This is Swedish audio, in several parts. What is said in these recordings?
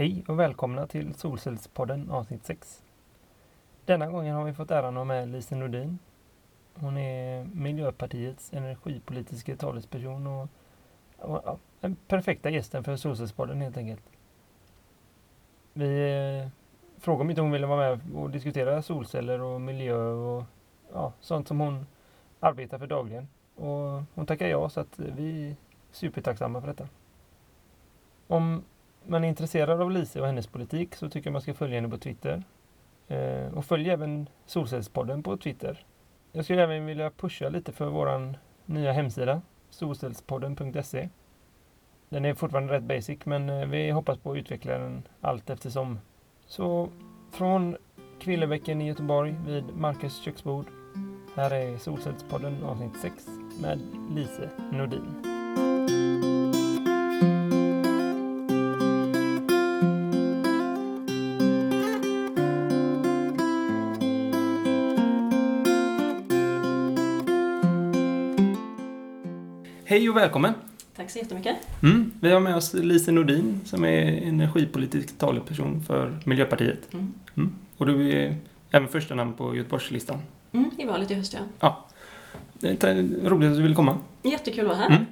Hej och välkomna till Solcellspodden avsnitt 6. Denna gången har vi fått äran att ha med Lise Nordin. Hon är Miljöpartiets energipolitiska talesperson och, och ja, den perfekta gästen för Solcellspodden helt enkelt. Vi eh, frågade om inte hon ville vara med och diskutera solceller och miljö och ja, sånt som hon arbetar för dagligen. Och hon tackar ja så att vi är supertacksamma för detta. Om man är intresserad av Lise och hennes politik så tycker jag man ska följa henne på Twitter. Eh, och följ även Solcellspodden på Twitter. Jag skulle även vilja pusha lite för vår nya hemsida, solcellspodden.se. Den är fortfarande rätt basic men eh, vi hoppas på att utveckla den allt eftersom. Så från Kvillebäcken i Göteborg vid Marcus köksbord. Här är Solcellspodden avsnitt 6 med Lise Nordin. Hej och välkommen! Tack så jättemycket. Mm, vi har med oss Lise Nordin som är energipolitisk talesperson för Miljöpartiet. Mm. Mm. Och du är även första namn på Göteborgslistan. Mm, I valet i höst, ja. Ja. Roligt att du vill komma. Jättekul att vara här.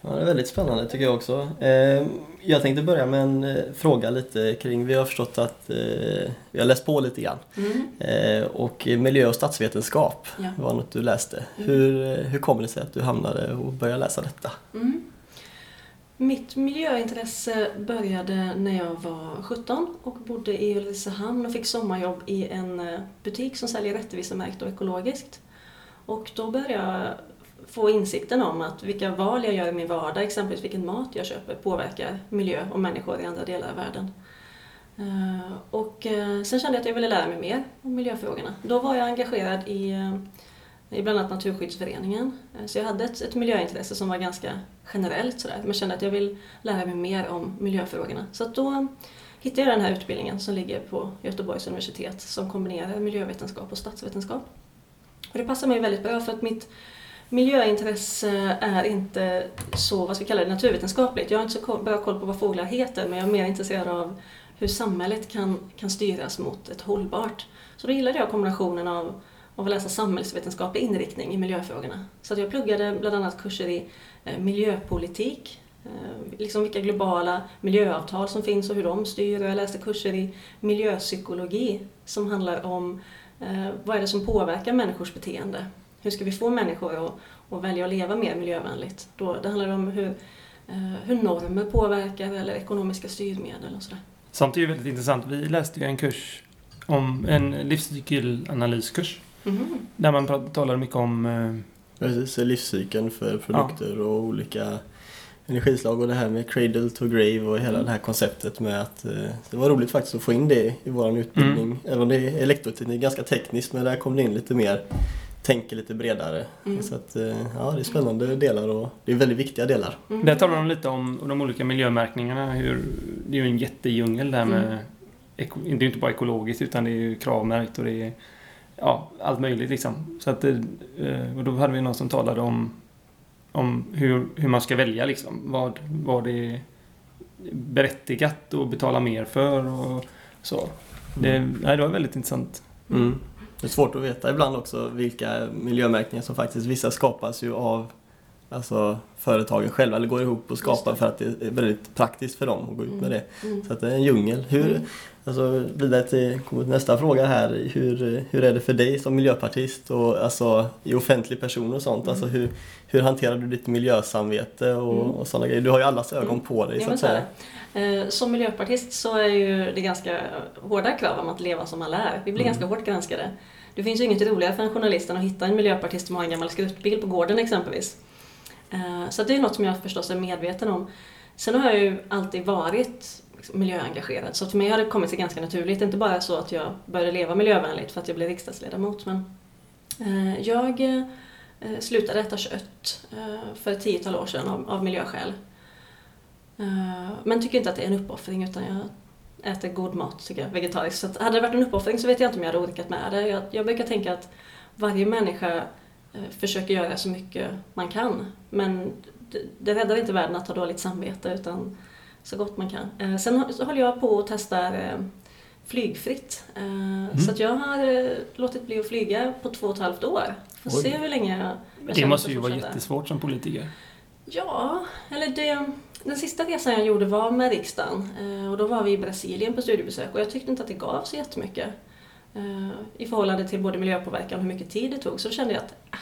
Ja, det är väldigt spännande tycker jag också. Eh, jag tänkte börja med en eh, fråga lite kring, vi har förstått att eh, vi har läst på lite grann. Mm. Och miljö och statsvetenskap Ja. var något du läste. Mm. Hur, hur kommer det sig att du hamnade och började läsa detta? Mm. Mitt miljöintresse började när jag var 17 och bodde i Ulricehamn och fick sommarjobb i en eh, butik som säljer rättvisemärkt och ekologiskt. Och då började jag få insikten om att vilka val jag gör i min vardag, exempelvis vilken mat jag köper, påverkar miljö och människor i andra delar av världen. Eh, och eh, sen kände jag att jag ville lära mig mer om miljöfrågorna. Då var jag engagerad i, eh, i bland annat Naturskyddsföreningen. Så jag hade ett, ett miljöintresse som var ganska generellt sådär. Men kände att jag vill lära mig mer om miljöfrågorna. Så att då hittade jag den här utbildningen som ligger på Göteborgs universitet som kombinerar miljövetenskap och statsvetenskap. Och det passar mig väldigt bra för att mitt miljöintresse är inte så, vad ska vi kalla det, naturvetenskapligt. Jag har inte så bra koll på vad fåglar heter men jag är mer intresserad av hur samhället kan, kan styras mot ett hållbart. Så då gillade jag kombinationen av, av att läsa samhällsvetenskaplig inriktning i miljöfrågorna. Så att jag pluggade bland annat kurser i eh, miljöpolitik, eh, liksom vilka globala miljöavtal som finns och hur de styr. Och jag läste kurser i miljöpsykologi som handlar om eh, vad är det som påverkar människors beteende. Hur ska vi få människor att, att välja att leva mer miljövänligt? Då, det handlar om hur, eh, hur normer påverkar eller ekonomiska styrmedel och sådär. Sånt är ju väldigt intressant. Vi läste ju en kurs om en livscykelanalyskurs Mhm. där man talade mycket om eh, Precis, livscykeln för produkter och olika energislag och det här med cradle to grave och hela Mm. det här konceptet med att eh, det var roligt faktiskt att få in det i vår utbildning. Mm. Även om det är elektroteknik, ganska tekniskt, men där kom det in lite mer, tänker lite bredare. Mm. Så att, eh, ja, det är spännande delar och det är väldigt viktiga delar. Mm. Där talar de lite om de olika miljömärkningarna. Hur, det är ju en jättedjungel där med... Mm. Eko, det är ju inte bara ekologiskt utan det är ju kravmärkt och det är ja, allt möjligt liksom. Så att, eh, och då hade vi någon som talade om, om hur, hur man ska välja liksom. Vad, vad det är berättigat att betala mer för och så. Det, nej, det var väldigt intressant. Mm. Det är svårt att veta ibland också vilka miljömärkningar som faktiskt, vissa skapas ju av alltså, företagen själva eller går ihop och skapar för att det är väldigt praktiskt för dem att gå ut med det. Mm. Så att det är en djungel. Hur, Mm. Alltså, vidare till nästa fråga här. Hur, hur är det för dig som miljöpartist och alltså, i offentlig person och sånt? Mm. Alltså, hur, hur hanterar du ditt miljösamvete och, Mm. och sådana grejer? Du har ju allas ögon Mm. på dig Ja, så att säga. Eh, Som miljöpartist så är ju det ganska hårda krav om att leva som alla är. Vi blir Mm. ganska hårt granskade. Det finns ju inget roligare för en journalist än att hitta en miljöpartist som har en gammal skruttbil på gården exempelvis. Eh, Så det är något som jag förstås är medveten om. Sen har jag ju alltid varit liksom miljöengagerad så för mig har det kommit sig ganska naturligt. Inte bara så att jag började leva miljövänligt för att jag blev riksdagsledamot men eh, jag eh, slutade äta kött eh, för ett tiotal år sedan av, av miljöskäl. Eh, Men tycker inte att det är en uppoffring utan jag äter god mat tycker jag, vegetariskt. Så att hade det varit en uppoffring så vet jag inte om jag hade orkat med det. Jag, jag brukar tänka att varje människa eh, försöker göra så mycket man kan. Men det, det räddar inte världen att ha dåligt samvete utan så gott man kan. Eh, sen håller jag på och testar eh, flygfritt. Eh, Mm. Så att jag har låtit bli att flyga på två och ett halvt år. Får Oj. se hur länge jag, jag Det måste ju vara jättesvårt som politiker. Ja, eller det, den sista resan jag gjorde var med riksdagen och då var vi i Brasilien på studiebesök och jag tyckte inte att det gav så jättemycket. I förhållande till både miljöpåverkan och hur mycket tid det tog så kände jag att ah,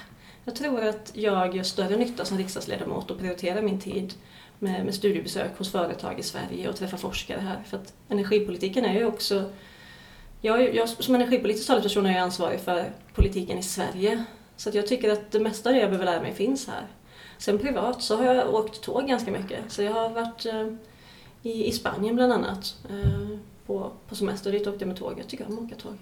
jag tror att jag gör större nytta som riksdagsledamot och prioriterar min tid med, med studiebesök hos företag i Sverige och träffa forskare här. För att energipolitiken är ju också... Jag, jag, som energipolitisk talesperson är jag ansvarig för politiken i Sverige. Så att jag tycker att det mesta av det jag behöver lära mig finns här. Sen privat så har jag åkt tåg ganska mycket. Så jag har varit eh, i, i Spanien bland annat eh, på, på semester. Dit åkte jag med tåg. Jag tycker om att åka tåg.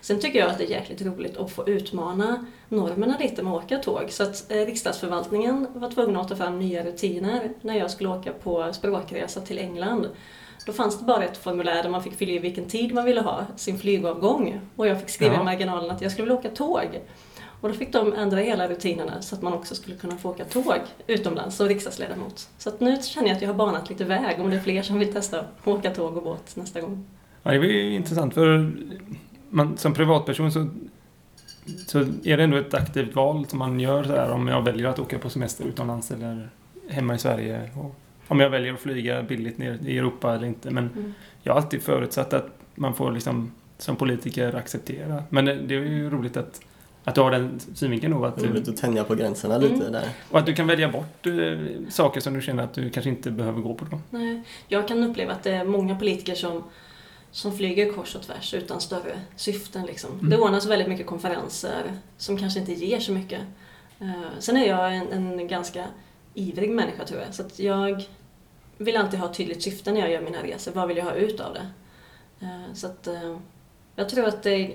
Sen tycker jag att det är jäkligt roligt att få utmana normerna lite med att åka tåg. Så att eh, riksdagsförvaltningen var tvungna att ta fram nya rutiner när jag skulle åka på språkresa till England. Då fanns det bara ett formulär där man fick fylla i vilken tid man ville ha sin flygavgång. Och jag fick skriva Ja. i marginalen att jag skulle vilja åka tåg. Och då fick de ändra hela rutinerna så att man också skulle kunna få åka tåg utomlands som riksdagsledamot. Så att nu känner jag att jag har banat lite väg om det är fler som vill testa att åka tåg och båt nästa gång. Ja, det är intressant för man, som privatperson så, så är det ändå ett aktivt val som man gör så här om jag väljer att åka på semester utomlands eller hemma i Sverige. Och om jag väljer att flyga billigt ner i Europa eller inte. Men Mm. jag har alltid förutsatt att man får liksom som politiker acceptera. Men det, det är ju roligt att, att du har den synvinkeln då. Att du, Roligt att tänja på gränserna lite Mm. där. och att du kan välja bort eh, saker som du känner att du kanske inte behöver gå på. Då. Nej, jag kan uppleva att det är många politiker som, som flyger kors och tvärs utan större syften. Liksom. Mm. Det ordnas väldigt mycket konferenser som kanske inte ger så mycket. Eh, sen är jag en, en ganska ivrig människa tror jag. Så att jag vill alltid ha ett tydligt syfte när jag gör mina resor. Vad vill jag ha ut av det? Eh, så att, eh, jag tror att det,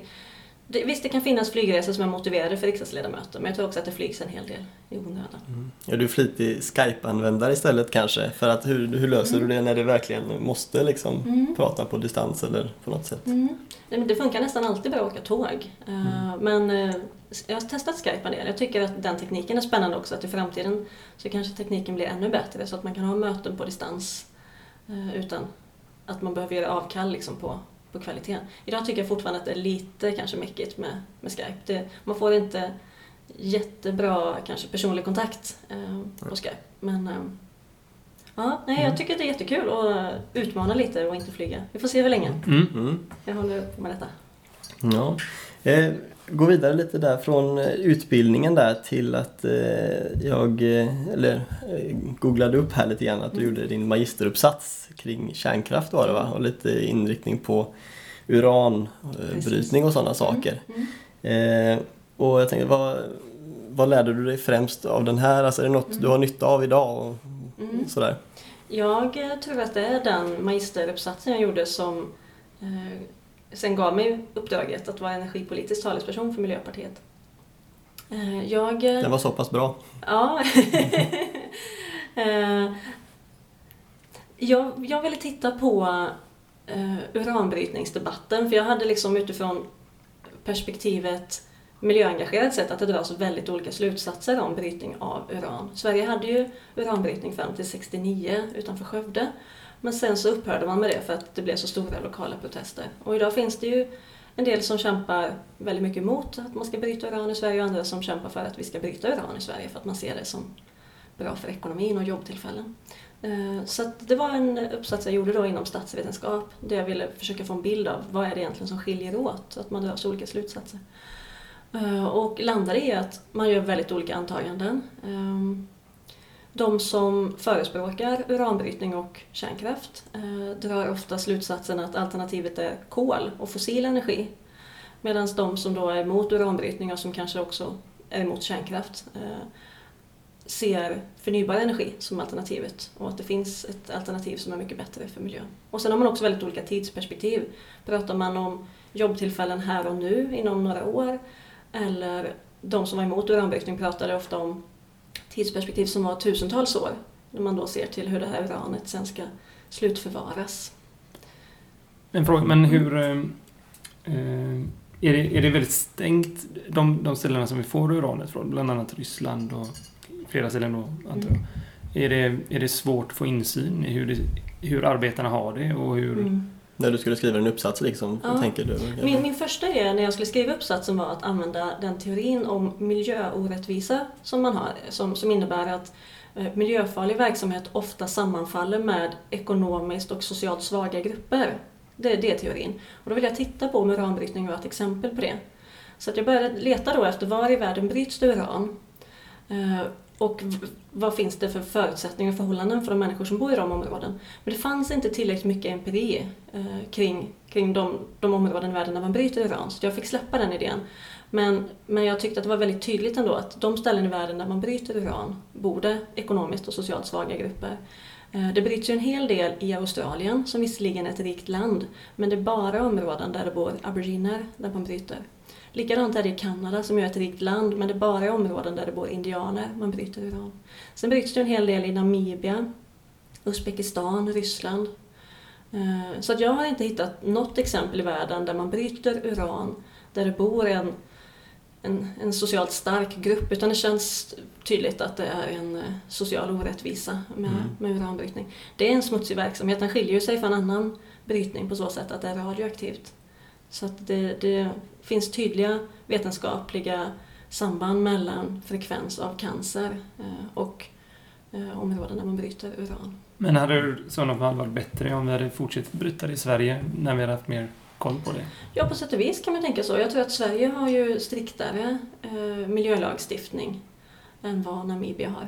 det... Visst, det kan finnas flygresor som är motiverade för riksdagsledamöter, men jag tror också att det flygs en hel del i onödan. Är du flitig Skype-användare istället kanske? För att hur, hur löser du det när du verkligen måste liksom Mm. prata på distans eller på något sätt? Mm. Nej, men det funkar nästan alltid bra att åka tåg. Eh, Men eh, jag har testat Skype en del. Jag tycker att den tekniken är spännande också. Att i framtiden så kanske tekniken blir ännu bättre så att man kan ha möten på distans eh, utan att man behöver göra avkall liksom på, på kvaliteten. Idag tycker jag fortfarande att det är lite kanske mäckigt med, med Skype. Det, man får inte jättebra kanske personlig kontakt eh, på Skype. Men eh, ja, nej, Mm. jag tycker att det är jättekul att utmana lite och inte flyga. Vi får se hur länge. Mm. Mm. Jag håller på med detta. Ja. Eh, gå vidare lite där från eh, utbildningen där till att eh, jag eh, eller, googlade upp här lite grann att du Mm. gjorde din magisteruppsats kring kärnkraft var det va? Och lite inriktning på uranbrytning och sådana saker. Mm. Eh, och jag tänkte, vad, vad lärde du dig främst av den här? Alltså är det något du har nytta av idag? Och Mm. sådär? Jag tror att det är den magisteruppsatsen jag gjorde som sen gav mig uppdraget att vara energipolitisk talesperson för Miljöpartiet. Eh, jag... eh, Den var så pass bra. Ja. Eh, jag, jag ville titta på uranbrytningsdebatten för jag hade liksom utifrån perspektivet miljöengagerat sett att det dras väldigt olika slutsatser om brytning av uran. Sverige hade ju uranbrytning fram till 69 utanför Skövde. Men sen så upphörde man med det för att det blev så stora lokala protester. Och idag finns det ju en del som kämpar väldigt mycket emot att man ska bryta uran i Sverige och andra som kämpar för att vi ska bryta uran i Sverige för att man ser det som bra för ekonomin och jobbtillfällen. Eh, så att det var en uppsats jag gjorde då inom statsvetenskap där jag ville försöka få en bild av vad är det egentligen som skiljer åt, att man drar så olika slutsatser. Eh, och landade i att man gör väldigt olika antaganden. Ehm, de som förespråkar uranbrytning och kärnkraft eh, drar ofta slutsatsen att alternativet är kol och fossil energi. Medan de som då är emot uranbrytning och som kanske också är emot kärnkraft eh, ser förnybar energi som alternativet och att det finns ett alternativ som är mycket bättre för miljön. Och sen har man också väldigt olika tidsperspektiv. Pratar man om jobbtillfällen här och nu inom några år eller de som var emot uranbrytning pratade ofta om tidsperspektiv som var tusentals år när man då ser till hur det här uranet sen ska slutförvaras. En fråga, men hur... eh, eh, är, det, är det väldigt stängt, de, de ställena som vi får uranet från, bland annat Ryssland och flera ställen då, antar jag. Är det, är det svårt att få insyn i hur det hur arbetarna har det och hur... Mm. När du skulle skriva en uppsats liksom, Ja. tänker du? Min, min första idé när jag skulle skriva uppsatsen var att använda den teorin om miljöorättvisa som man har, som, som innebär att eh, miljöfarlig verksamhet ofta sammanfaller med ekonomiskt och socialt svaga grupper. Det, det är teorin. Och då vill jag titta på om uranbrytning var ett exempel på det. Så att jag började leta då efter var i världen bryts det uran? Och vad finns det för förutsättningar och förhållanden för de människor som bor i de områden? Men det fanns inte tillräckligt mycket empiri eh, kring, kring de, de områden i världen där man bryter uran, så jag fick släppa den idén. Men, men jag tyckte att det var väldigt tydligt ändå att de ställen i världen där man bryter uran bor det ekonomiskt och socialt svaga grupper. Eh, Det bryts ju en hel del i Australien, som visserligen är ett rikt land, men det är bara områden där det bor aboriginer där man bryter. Likadant är det i Kanada som ju är ett rikt land, men det är bara i områden där det bor indianer man bryter uran. Sen bryts det en hel del i Namibia, Uzbekistan, Ryssland. Eh, Så att jag har inte hittat något exempel i världen där man bryter uran där det bor en, en, en socialt stark grupp, utan det känns tydligt att det är en eh, social orättvisa med, Mm. med uranbrytning. Det är en smutsig verksamhet, den skiljer sig från annan brytning på så sätt att det är radioaktivt. Så att det, det finns tydliga vetenskapliga samband mellan frekvens av cancer eh, och eh, områden där man bryter uran. Men hade det i sådana fall varit bättre om vi hade fortsatt bryta det i Sverige när vi hade haft mer koll på det? Ja, på sätt och vis kan man tänka så. Jag tror att Sverige har ju striktare eh, miljölagstiftning än vad Namibia har.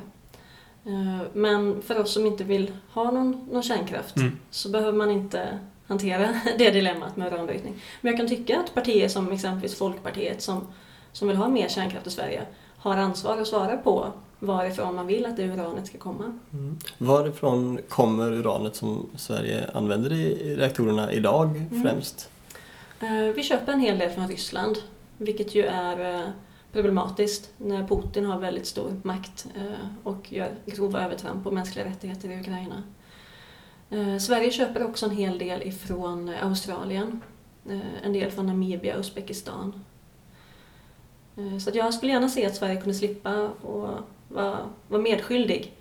Men för oss som inte vill ha någon, någon kärnkraft Mm. så behöver man inte hantera det dilemmat med uranbrytning. Men jag kan tycka att partier som exempelvis Folkpartiet som, som vill ha mer kärnkraft i Sverige har ansvar att svara på varifrån man vill att det uranet ska komma. Mm. Varifrån kommer uranet som Sverige använder i reaktorerna idag Mm. främst? Eh, Vi köper en hel del från Ryssland, vilket ju är eh, problematiskt när Putin har väldigt stor makt eh, och gör grova övertramp på mänskliga rättigheter i Ukraina. Eh, Sverige köper också en hel del ifrån Australien, eh, en del från Namibia och Uzbekistan. Eh, Så att jag skulle gärna se att Sverige kunde slippa och vara, vara medskyldig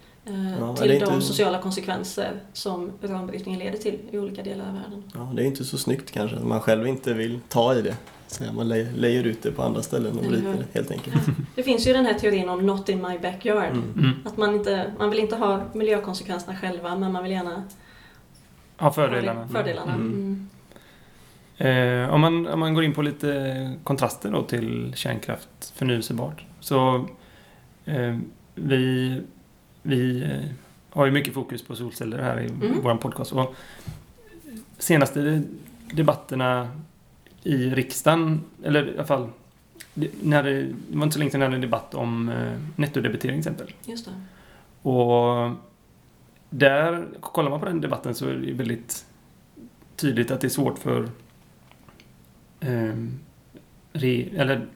Ja, till de inte- sociala konsekvenser som uranbrytningen leder till i olika delar av världen. Ja, det är inte så snyggt kanske, att man själv inte vill ta i det. Så man le- lejer ut det på andra ställen och bryter det helt enkelt. Det finns ju den här teorin om not in my backyard. Mm. Mm. Att man, inte, man vill inte ha miljökonsekvenserna själva men man vill gärna Ja, fördelarna. ha fördelarna. Mm. Mm. Eh, om, man, om man går in på lite kontraster då till kärnkraft förnyelsebart. Så eh, vi, vi eh, har ju mycket fokus på solceller här i Mm. vår podcast. Och senaste debatterna i riksdagen, eller i alla fall när det, det var inte så länge sedan jag hade en debatt om eh, nettodebitering till exempel. Just det. Och där, kollar man på den debatten så är det väldigt tydligt att det är svårt för ehm, re, eller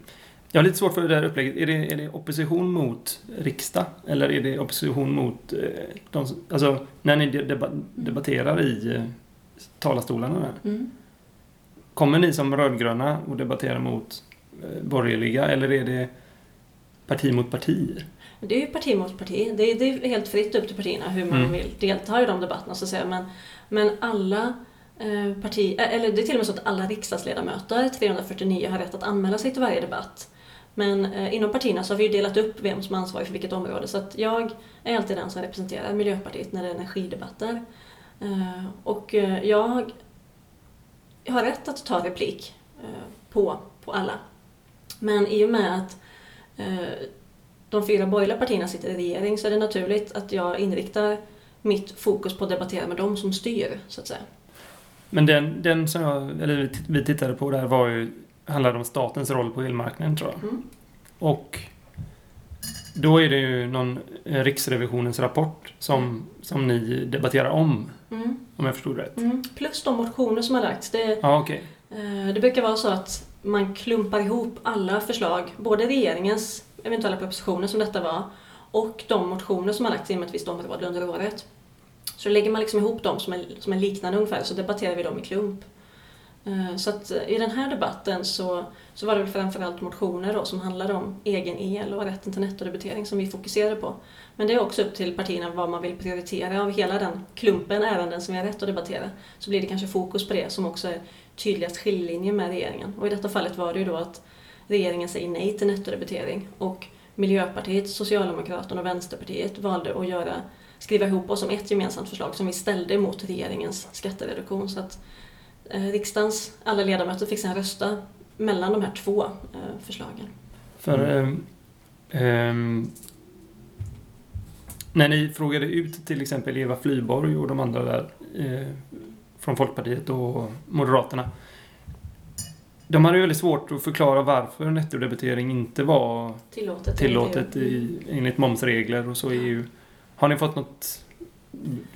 jag har lite svårt för det här upplägget. Är det, är det opposition mot riksdag? Eller är det opposition mot eh, de som, Alltså, när ni deba, debatterar i eh, talarstolarna där. Mm. Kommer ni som rödgröna och debatterar mot eh, borgerliga? Eller är det parti mot parti? Det är ju parti mot parti. Det är, det är helt fritt upp till partierna hur man Mm. vill delta i de debatterna så att säga. Men, men alla eh, eh, eller det är till och med så att alla riksdagsledamöter, 349, har rätt att anmäla sig till varje debatt. Men eh, inom partierna så har vi ju delat upp vem som är ansvarig för vilket område. Så att jag är alltid den som representerar Miljöpartiet när det är energidebatter. Eh, och jag, har rätt att ta replik på, på alla. Men i och med att de fyra borgerliga partierna sitter i regering så är det naturligt att jag inriktar mitt fokus på att debattera med dem som styr, så att säga. Men den, den som jag, eller vi tittade på där var ju, handlade om statens roll på elmarknaden tror jag. Mm. Och då är det ju någon eh, Riksrevisionens rapport som, som ni debatterar om, Mm. om jag förstod rätt. Mm. Plus de motioner som har lagts. Det, Ja, okej. eh, det brukar vara så att man klumpar ihop alla förslag, både regeringens eventuella propositioner som detta var, och de motioner som har lagts inom ett visst område under året. Så lägger man liksom ihop dem som är, som är liknande ungefär, så debatterar vi dem i klump. Eh, så att i den här debatten så, så var det framförallt motioner då som handlade om egen el och rätten till nettodebitering som vi fokuserade på. Men det är också upp till partierna vad man vill prioritera. Av hela den klumpen ärenden som vi har rätt att debattera så blir det kanske fokus på det som också är tydligast skiljelinje med regeringen. Och i detta fallet var det ju då att regeringen säger nej till nettodebitering och Miljöpartiet, Socialdemokraterna och Vänsterpartiet valde att göra, skriva ihop oss om ett gemensamt förslag som vi ställde mot regeringens skattereduktion. Så att eh, riksdagens alla ledamöter fick sedan rösta mellan de här två eh, förslagen. För eh, när ni frågade ut till exempel Eva Flyborg och de andra där eh, från Folkpartiet och Moderaterna. De hade ju väldigt svårt att förklara varför nettodebitering inte var tillåtet, tillåtet i, enligt momsregler och så i EU. Har ni fått något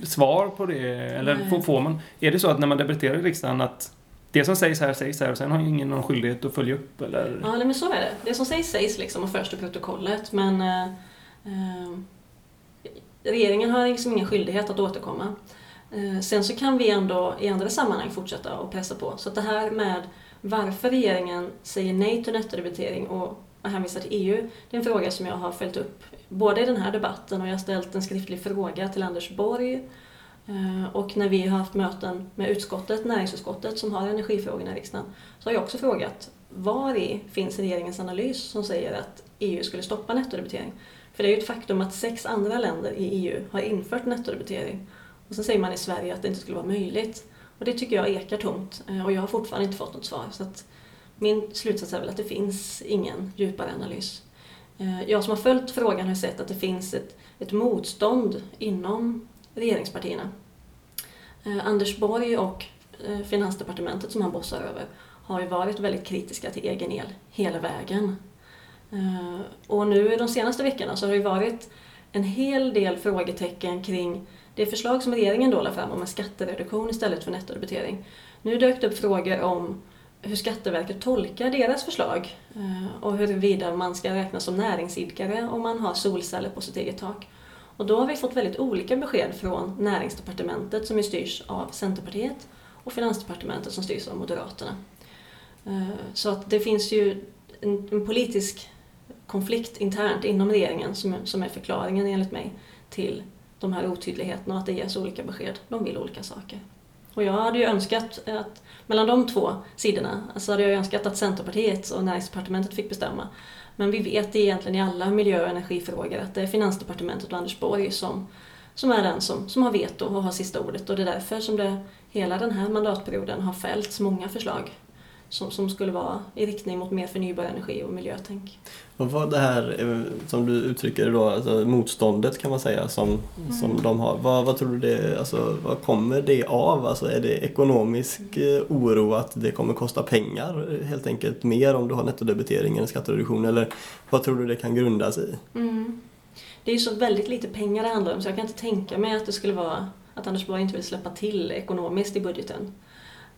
svar på det? Eller får, får man, är det så att när man debatterar i riksdagen att det som sägs här sägs här och sen har ingen någon skyldighet att följa upp eller? Ja, men så är det. Det som sägs sägs liksom och förs till protokollet men eh, eh, regeringen har liksom ingen skyldighet att återkomma. Eh, sen så kan vi ändå i andra sammanhang fortsätta att pressa på. Så att det här med varför regeringen säger nej till nettodebitering och hänvisar till EU, det är en fråga som jag har följt upp både i den här debatten och jag har ställt en skriftlig fråga till Anders Borg eh, och när vi har haft möten med utskottet, näringsutskottet som har energifrågorna i riksdagen, så har jag också frågat var i finns regeringens analys som säger att EU skulle stoppa nettodebitering? För det är ju ett faktum att sex andra länder i EU har infört nettodebitering och sen säger man i Sverige att det inte skulle vara möjligt. Och det tycker jag ekar tomt eh, och jag har fortfarande inte fått något svar. Så att min slutsats är väl att det finns ingen djupare analys. Eh, jag som har följt frågan har sett att det finns ett, ett motstånd inom regeringspartierna. Eh, Anders Borg och Finansdepartementet som han bossar över har ju varit väldigt kritiska till egen el hela vägen. Och nu de senaste veckorna så har det varit en hel del frågetecken kring det förslag som regeringen då la fram om en skattereduktion istället för nettodebitering. Nu dök det upp frågor om hur Skatteverket tolkar deras förslag eh, och huruvida man ska räknas som näringsidkare om man har solceller på sitt eget tak. Och då har vi fått väldigt olika besked från Näringsdepartementet som ju styrs av Centerpartiet och Finansdepartementet som styrs av Moderaterna. Eh, så att det finns ju en, en politisk konflikt internt inom regeringen som, som är förklaringen enligt mig till de här otydligheterna och att det ges olika besked. De vill olika saker. Och jag hade ju önskat att mellan de två sidorna, alltså hade jag önskat att Centerpartiet och Näringsdepartementet fick bestämma. Men vi vet egentligen i alla miljö och energifrågor att det är Finansdepartementet och Anders Borg som, som är den som, som har veto och har sista ordet. Och det är därför som det hela den här mandatperioden har fällts många förslag som, som skulle vara i riktning mot mer förnybar energi och miljötänk. Och vad det här, eh, som du uttrycker det då, alltså motståndet kan man säga som, mm. som de har. Vad, vad tror du det, alltså, vad kommer det av? Alltså, är det ekonomisk eh, oro att det kommer kosta pengar helt enkelt mer om du har nettodebitering än skattereduktion? Eller vad tror du det kan grundas i? Mm. Det är ju så väldigt lite pengar det handlar om så jag kan inte tänka mig att det skulle vara att Anders Borg inte vill släppa till ekonomiskt i budgeten.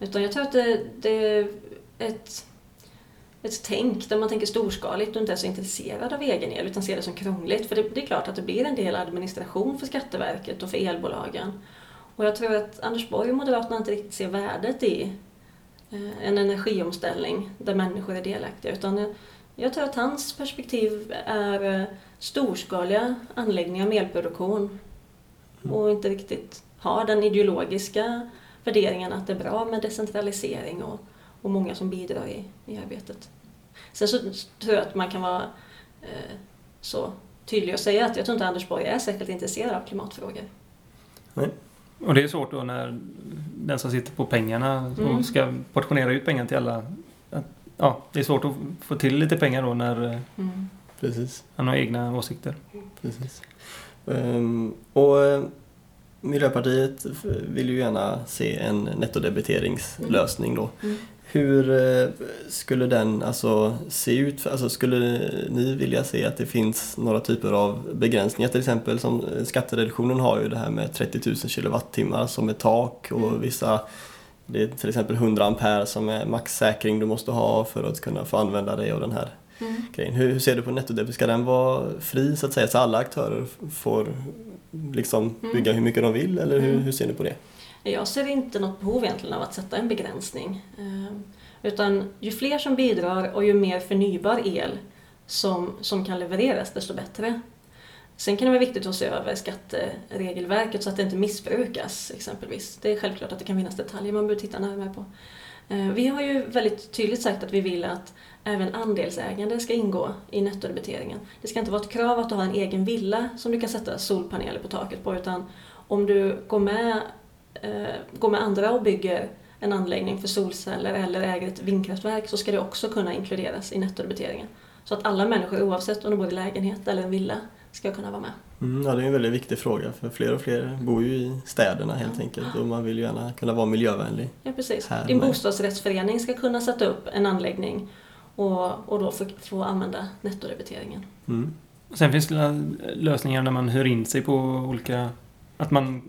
Utan jag tror att det, det ett, ett tänk där man tänker storskaligt och inte är så intresserad av egen el utan ser det som krångligt. För det, det är klart att det blir en del administration för Skatteverket och för elbolagen. Och jag tror att Anders Borg och Moderaterna inte riktigt ser värdet i eh, en energiomställning där människor är delaktiga. Utan jag, tror att hans perspektiv är eh, storskaliga anläggningar med elproduktion och inte riktigt har den ideologiska värderingen att det är bra med decentralisering och och många som bidrar i, i arbetet. Sen så tror jag att man kan vara eh, så tydlig och säga att jag tror inte Anders Borg är särskilt intresserad av klimatfrågor. Nej. Och det är svårt då när den som sitter på pengarna och mm. ska portionera ut pengar till alla. Ja, det är svårt att få till lite pengar då när eh, mm. Precis. han har egna åsikter. Precis. Um, och eh, Miljöpartiet vill ju gärna se en nettodebiteringslösning då. Mm. Hur eh, skulle den alltså se ut? Alltså skulle ni vilja se att det finns några typer av begränsningar? Till exempel som eh, skattereduktionen har ju det här med 30 000 kilowattimmar som är tak och mm. vissa det är till exempel 100 ampere som är maxsäkring du måste ha för att kunna få använda dig av den här mm. grejen. Hur, ser du på nettodebit? Ska den vara fri så att säga så alla aktörer får liksom mm. bygga hur mycket de vill eller hur, mm. hur ser du på det? Jag ser inte något behov egentligen av att sätta en begränsning. Ehm, utan ju fler som bidrar och ju mer förnybar el som, som kan levereras, desto bättre. Sen kan det vara viktigt att se över skatteregelverket så att det inte missbrukas exempelvis. Det är självklart att det kan finnas detaljer man behöver titta närmare på. Ehm, vi har ju väldigt tydligt sagt att vi vill att även andelsägande ska ingå i nettodebiteringen. Det ska inte vara ett krav att du har en egen villa som du kan sätta solpaneler på taket på utan om du går med, går med andra och bygger en anläggning för solceller eller äger ett vindkraftverk så ska det också kunna inkluderas i nettodebiteringen. Så att alla människor oavsett om de bor i lägenhet eller en villa ska kunna vara med. Mm, ja, det är en väldigt viktig fråga för fler och fler bor ju i städerna helt ja. enkelt och man vill ju gärna kunna vara miljövänlig. Ja, precis. Din med. bostadsrättsförening ska kunna sätta upp en anläggning och, och då få, få använda nettodebiteringen. Mm. Sen finns det lösningar när man hyr in sig på olika... Att man...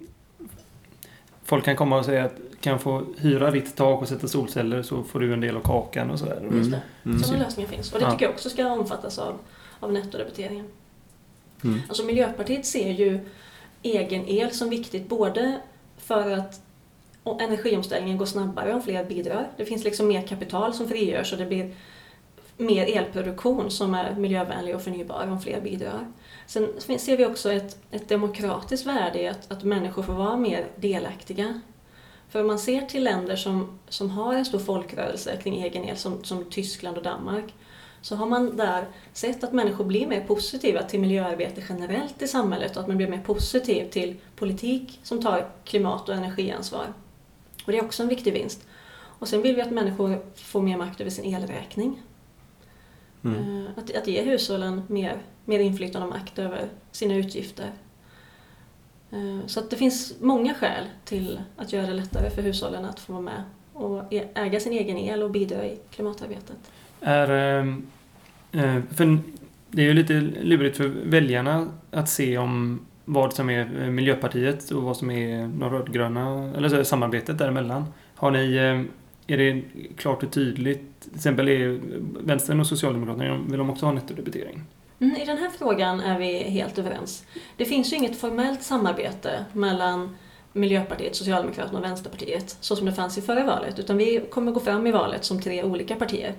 Folk kan komma och säga att kan få hyra ditt tak och sätta solceller så får du en del av kakan och sådär. Mm. Just det. Mm. Sådana lösningar finns. Och det tycker ja. jag också ska omfattas av, av nettodebiteringen. Mm. Alltså Miljöpartiet ser ju egen el som viktigt både för att energiomställningen går snabbare om fler bidrar. Det finns liksom mer kapital som frigörs och det blir mer elproduktion som är miljövänlig och förnybar om fler bidrar. Sen ser vi också ett, ett demokratiskt värde i att, att människor får vara mer delaktiga. För om man ser till länder som, som har en stor folkrörelse kring egen el, som, som Tyskland och Danmark, så har man där sett att människor blir mer positiva till miljöarbete generellt i samhället och att man blir mer positiv till politik som tar klimat och energiansvar. Och det är också en viktig vinst. Och sen vill vi att människor får mer makt över sin elräkning. Mm. Eh, att, att ge hushållen mer, mer inflytande och makt över sina utgifter. Eh, så att det finns många skäl till att göra det lättare för hushållen att få vara med och e- äga sin egen el och bidra i klimatarbetet. Är, ehm, eh, för det är ju lite lurigt för väljarna att se om vad som är eh, Miljöpartiet och vad som är de rödgröna, eller samarbetet däremellan. Har ni är det klart och tydligt, till exempel är Vänstern och Socialdemokraterna, vill de också ha nettodebitering? Mm, I den här frågan är vi helt överens. Det finns ju inget formellt samarbete mellan Miljöpartiet, Socialdemokraterna och Vänsterpartiet så som det fanns i förra valet, utan vi kommer gå fram i valet som tre olika partier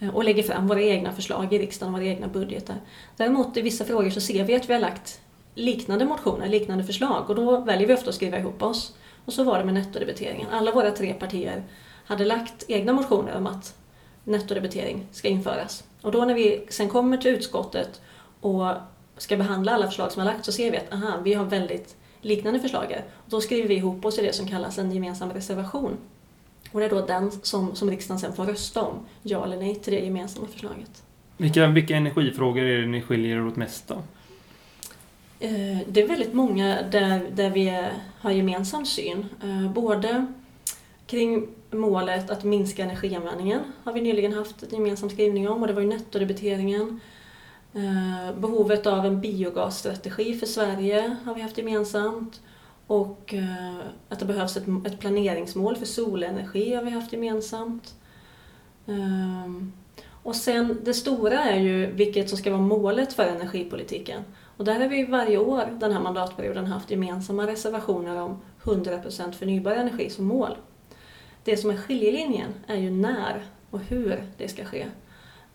eh, och lägger fram våra egna förslag i riksdagen, våra egna budgetar. Däremot i vissa frågor så ser vi att vi har lagt liknande motioner, liknande förslag och då väljer vi ofta att skriva ihop oss. Och så var det med nettodebiteringen. Alla våra tre partier hade lagt egna motioner om att nettodebitering ska införas. Och då när vi sen kommer till utskottet och ska behandla alla förslag som har lagts så ser vi att aha, vi har väldigt liknande förslag. Och då skriver vi ihop oss i det som kallas en gemensam reservation. Och det är då den som, som riksdagen sen får rösta om, ja eller nej till det gemensamma förslaget. Vilka, vilka energifrågor är det ni skiljer er åt mest då? Eh, det är väldigt många där, där vi har gemensam syn. Eh, både kring målet att minska energianvändningen har vi nyligen haft en gemensam skrivning om och det var ju nettodebiteringen. Eh, behovet av en biogasstrategi för Sverige har vi haft gemensamt. Och eh, att det behövs ett, planeringsmål för solenergi har vi haft gemensamt. Eh, och sen det stora är ju vilket som ska vara målet för energipolitiken. Och där har vi varje år den här mandatperioden haft gemensamma reservationer om 100% förnybar energi som mål. Det som är skiljelinjen är ju när och hur det ska ske.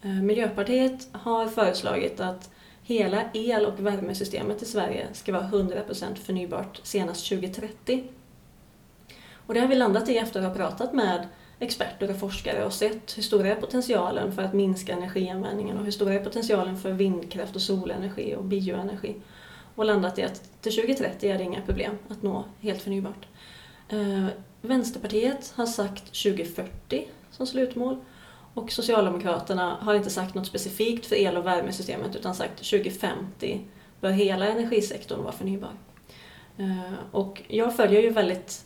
Eh, Miljöpartiet har föreslagit att hela el och värmesystemet i Sverige ska vara 100% förnybart senast 2030. Och det har vi landat i efter att ha pratat med experter och forskare och sett hur stor är potentialen för att minska energianvändningen och hur stor är potentialen för vindkraft och solenergi och bioenergi. Och landat i att till 2030 är det inga problem att nå helt förnybart. Eh, Vänsterpartiet har sagt 2040 som slutmål och Socialdemokraterna har inte sagt något specifikt för el och värmesystemet utan sagt 2050 bör hela energisektorn vara förnybar. Eh, och jag följer ju väldigt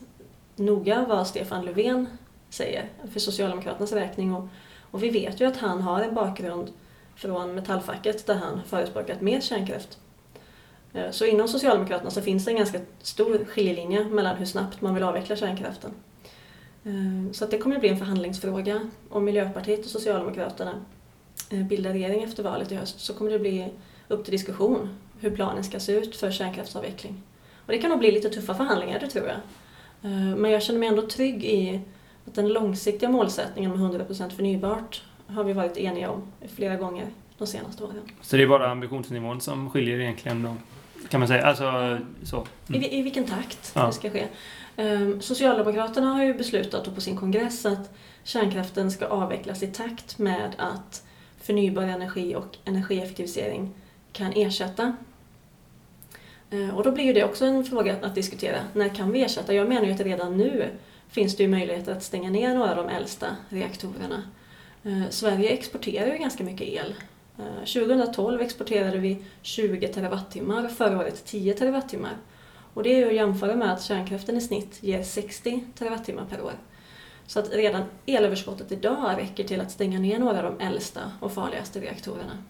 noga vad Stefan Löfven säger för Socialdemokraternas räkning och, och vi vet ju att han har en bakgrund från metallfacket där han förespråkat mer kärnkraft. Eh, så inom Socialdemokraterna så finns det en ganska stor skiljelinje mellan hur snabbt man vill avveckla kärnkraften. Eh, så att det kommer att bli en förhandlingsfråga. Om Miljöpartiet och Socialdemokraterna eh, bildar regering efter valet i höst så kommer det bli upp till diskussion hur planen ska se ut för kärnkraftsavveckling. Och det kan nog bli lite tuffa förhandlingar, det tror jag. Men jag känner mig ändå trygg i att den långsiktiga målsättningen med 100% förnybart har vi varit eniga om flera gånger de senaste åren. Så det är bara ambitionsnivån som skiljer egentligen då? Kan man säga. Alltså, så. Mm. I, I vilken takt ja. det ska ske. Ehm, Socialdemokraterna har ju beslutat på sin kongress att kärnkraften ska avvecklas i takt med att förnybar energi och energieffektivisering kan ersätta. Ehm, och då blir ju det också en fråga att diskutera. När kan vi ersätta? Jag menar ju att redan nu finns det ju möjligheter att stänga ner några av de äldsta reaktorerna. Ehm, Sverige exporterar ju ganska mycket el Eh, 2012 exporterade vi 20 terawattimmar, förra året 10 terawattimmar. Och det är att jämföra med att kärnkraften i snitt ger 60 terawattimmar per år. Så att redan elöverskottet idag räcker till att stänga ner några av de äldsta och farligaste reaktorerna.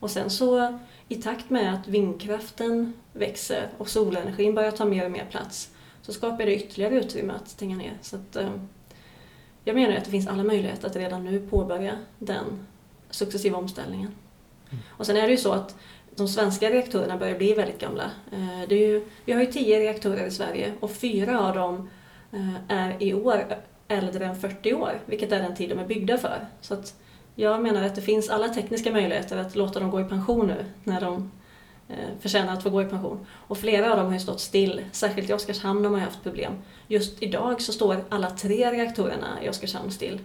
Och sen så i takt med att vindkraften växer och solenergin börjar ta mer och mer plats så skapar det ytterligare utrymme att stänga ner. Så att, eh, jag menar att det finns alla möjligheter att redan nu påbörja den successiva omställningen. Mm. Och sen är det ju så att de svenska reaktorerna börjar bli väldigt gamla. Eh, det är ju, vi har ju tio reaktorer i Sverige och fyra av dem eh, är i år äldre än 40 år, vilket är den tid de är byggda för. Så att jag menar att det finns alla tekniska möjligheter att låta dem gå i pension nu när de eh, förtjänar att få gå i pension. Och flera av dem har ju stått still, särskilt i Oskarshamn har man haft problem. Just idag så står alla tre reaktorerna i Oskarshamn still.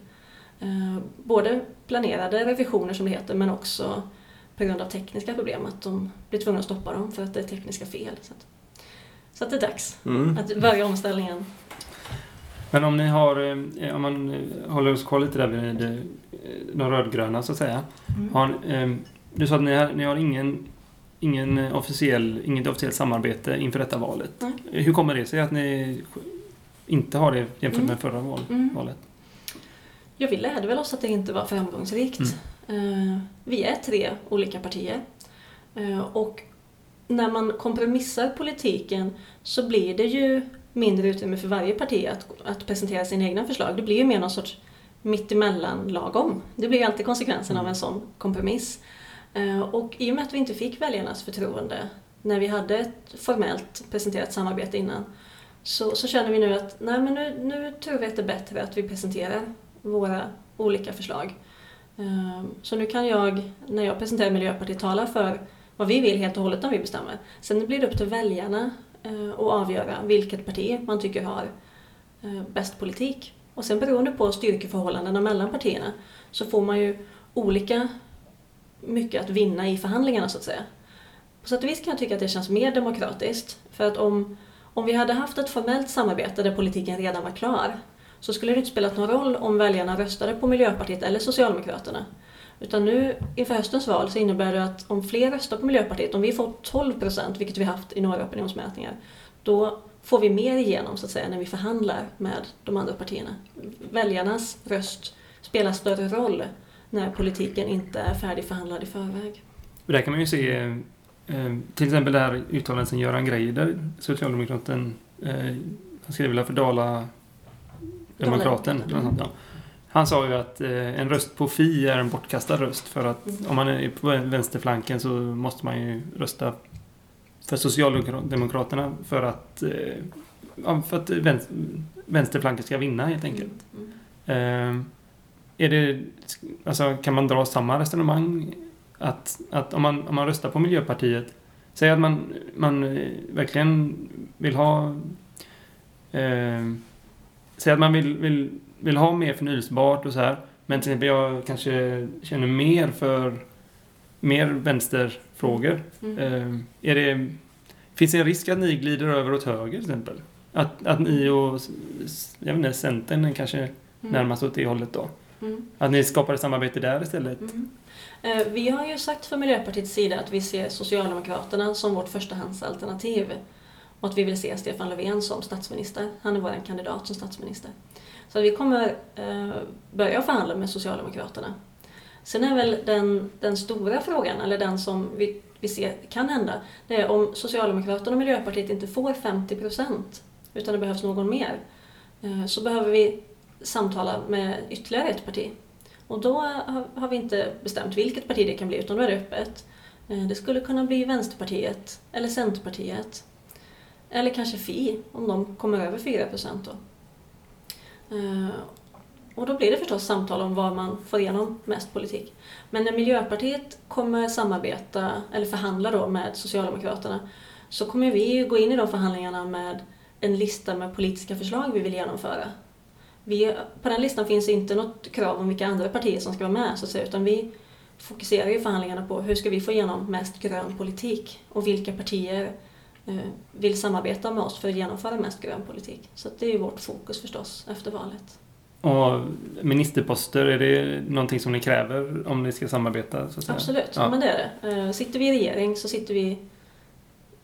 Eh, både planerade revisioner som det heter men också på grund av tekniska problem att de blir tvungna att stoppa dem för att det är tekniska fel. Så att, så att det är dags mm. att börja omställningen. Men om ni har, eh, om man eh, håller oss kvar lite där vid de rödgröna så att säga. Mm. Har, du sa att ni har, ni har ingen, ingen officiell, inget officiellt samarbete inför detta valet. Mm. Hur kommer det sig att ni inte har det jämfört med mm. förra val, mm. valet? Ja, vi lärde väl oss att det inte var framgångsrikt. Mm. Eh, vi är tre olika partier. Eh, och när man kompromissar politiken så blir det ju mindre utrymme för varje parti att, att presentera sina egna förslag. Det blir ju mer någon sorts mittemellan lagom. Det blir ju alltid konsekvensen mm. av en sån kompromiss. Eh, och i och med att vi inte fick väljarnas förtroende när vi hade ett formellt presenterat samarbete innan så, så känner vi nu att nej, men nu, nu tror vi att det är bättre att vi presenterar våra olika förslag. Ehm, så nu kan jag, när jag presenterar Miljöpartiet, tala för vad vi vill helt och hållet när vi bestämmer. Sen blir det upp till väljarna eh, att avgöra vilket parti man tycker har eh, bäst politik. Och sen beroende på styrkeförhållandena mellan partierna så får man ju olika mycket att vinna i förhandlingarna så att säga. På sätt och vis kan jag tycka att det känns mer demokratiskt. För att om, om vi hade haft ett formellt samarbete där politiken redan var klar så skulle det inte spelat någon roll om väljarna röstade på Miljöpartiet eller Socialdemokraterna. Utan nu inför höstens val så innebär det att om fler röstar på Miljöpartiet, om vi får 12 procent, vilket vi haft i några opinionsmätningar, då får vi mer igenom så att säga när vi förhandlar med de andra partierna. Väljarnas röst spelar större roll när politiken inte är färdigförhandlad i förväg. Och där kan man ju se eh, till exempel det här uttalandet som Göran Greider, socialdemokraten, eh, han skrev väl för Dala Demokraten. Mm. Ja. Han sa ju att eh, en röst på Fi är en bortkastad röst för att mm. om man är på vänsterflanken så måste man ju rösta för Socialdemokraterna för att, eh, för att vänsterflanken ska vinna helt enkelt. Mm. Eh, är det, alltså, kan man dra samma resonemang? Att, att om, man, om man röstar på Miljöpartiet, säg att man, man eh, verkligen vill ha eh, säg att man vill, vill, vill ha mer förnyelsebart och så här. Men till exempel jag kanske känner mer för mer vänsterfrågor. Mm. Eh, är det, finns det en risk att ni glider över åt höger till exempel? Att, att ni och jag vet inte, Centern kanske mm. närmast åt det hållet då? Mm. Att ni skapar ett samarbete där istället? Mm. Eh, vi har ju sagt från Miljöpartiets sida att vi ser Socialdemokraterna som vårt förstahandsalternativ och att vi vill se Stefan Löfven som statsminister. Han är vår kandidat som statsminister. Så vi kommer eh, börja förhandla med Socialdemokraterna. Sen är väl den, den stora frågan, eller den som vi, vi ser kan hända, det är om Socialdemokraterna och Miljöpartiet inte får 50 procent, utan det behövs någon mer, eh, så behöver vi samtala med ytterligare ett parti. Och då har, har vi inte bestämt vilket parti det kan bli, utan då är det öppet. Eh, det skulle kunna bli Vänsterpartiet eller Centerpartiet eller kanske Fi, om de kommer över 4 procent då. Eh, och då blir det förstås samtal om var man får igenom mest politik. Men när Miljöpartiet kommer samarbeta, eller förhandla då med Socialdemokraterna, så kommer vi gå in i de förhandlingarna med en lista med politiska förslag vi vill genomföra. Vi, på den listan finns inte något krav om vilka andra partier som ska vara med, så att säga, utan vi fokuserar ju förhandlingarna på hur ska vi få igenom mest grön politik och vilka partier vill samarbeta med oss för att genomföra mest grön politik. Så det är ju vårt fokus förstås efter valet. Och ministerposter, är det någonting som ni kräver om ni ska samarbeta? Så att säga? Absolut, Ja. men det är det. Eh, Sitter vi i regering så sitter vi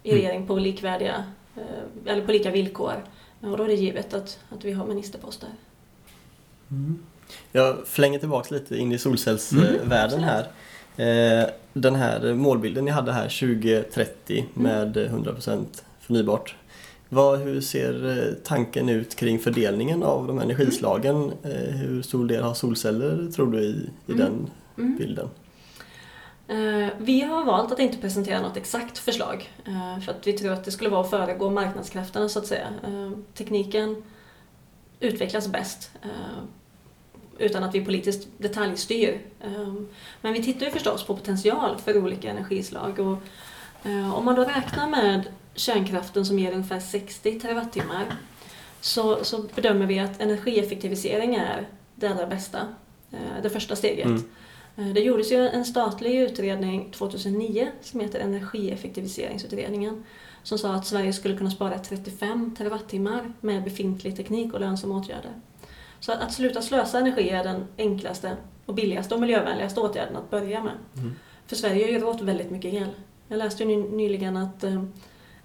i Mm. regering på likvärdiga, eh, eller på lika villkor. Och då är det givet att, att vi har ministerposter. Mm. Jag flänger tillbaks lite in i solcellsvärlden Mm, här. Den här målbilden ni hade här 2030 Mm. med 100% förnybart. Vad, hur ser eh, tanken ut kring fördelningen av de energislagen? Eh, Hur stor del har solceller tror du i, i Mm. den Mm. bilden? Eh, Vi har valt att inte presentera något exakt förslag för att vi tror att det skulle vara att föregå marknadskrafterna så att säga. Tekniken utvecklas bäst utan att vi politiskt detaljstyr. Eh, Men vi tittar ju förstås på potential för olika energislag och eh, om man då räknar med kärnkraften som ger ungefär 60 terawattimmar så, så bedömer vi att energieffektivisering är det allra bästa, eh, det första steget. Mm. Eh, Det gjordes ju en statlig utredning 2009 som heter Energieffektiviseringsutredningen som sa att Sverige skulle kunna spara 35 terawattimmar med befintlig teknik och lönsamma åtgärder. Så att, att sluta slösa energi är den enklaste och billigaste och miljövänligaste åtgärden att börja med. Mm. För Sverige gör åt väldigt mycket el. Jag läste ju ny- nyligen att eh,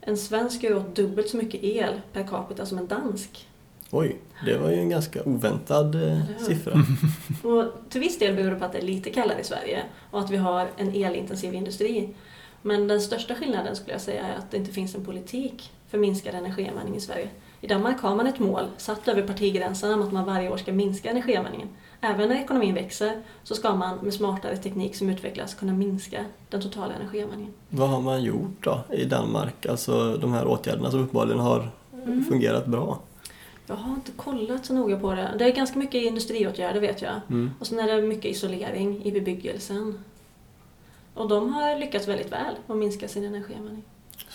en svensk gör åt dubbelt så mycket el per capita som en dansk. Oj, det var ju en ganska oväntad eh, siffra. Och till viss del beror det på att det är lite kallare i Sverige och att vi har en elintensiv industri. Men den största skillnaden skulle jag säga är att det inte finns en politik för minskad energianvändning i Sverige. I Danmark har man ett mål satt över partigränserna om att man varje år ska minska energianvändningen. Även när ekonomin växer så ska man med smartare teknik som utvecklas kunna minska den totala energianvändningen. Vad har man gjort då i Danmark? Alltså de här åtgärderna som uppenbarligen har Mm. fungerat bra. Jag har inte kollat så noga på det. Det är ganska mycket industriåtgärder vet jag. Mm. Och sen är det mycket isolering i bebyggelsen. Och de har lyckats väldigt väl att minska sin energianvändning.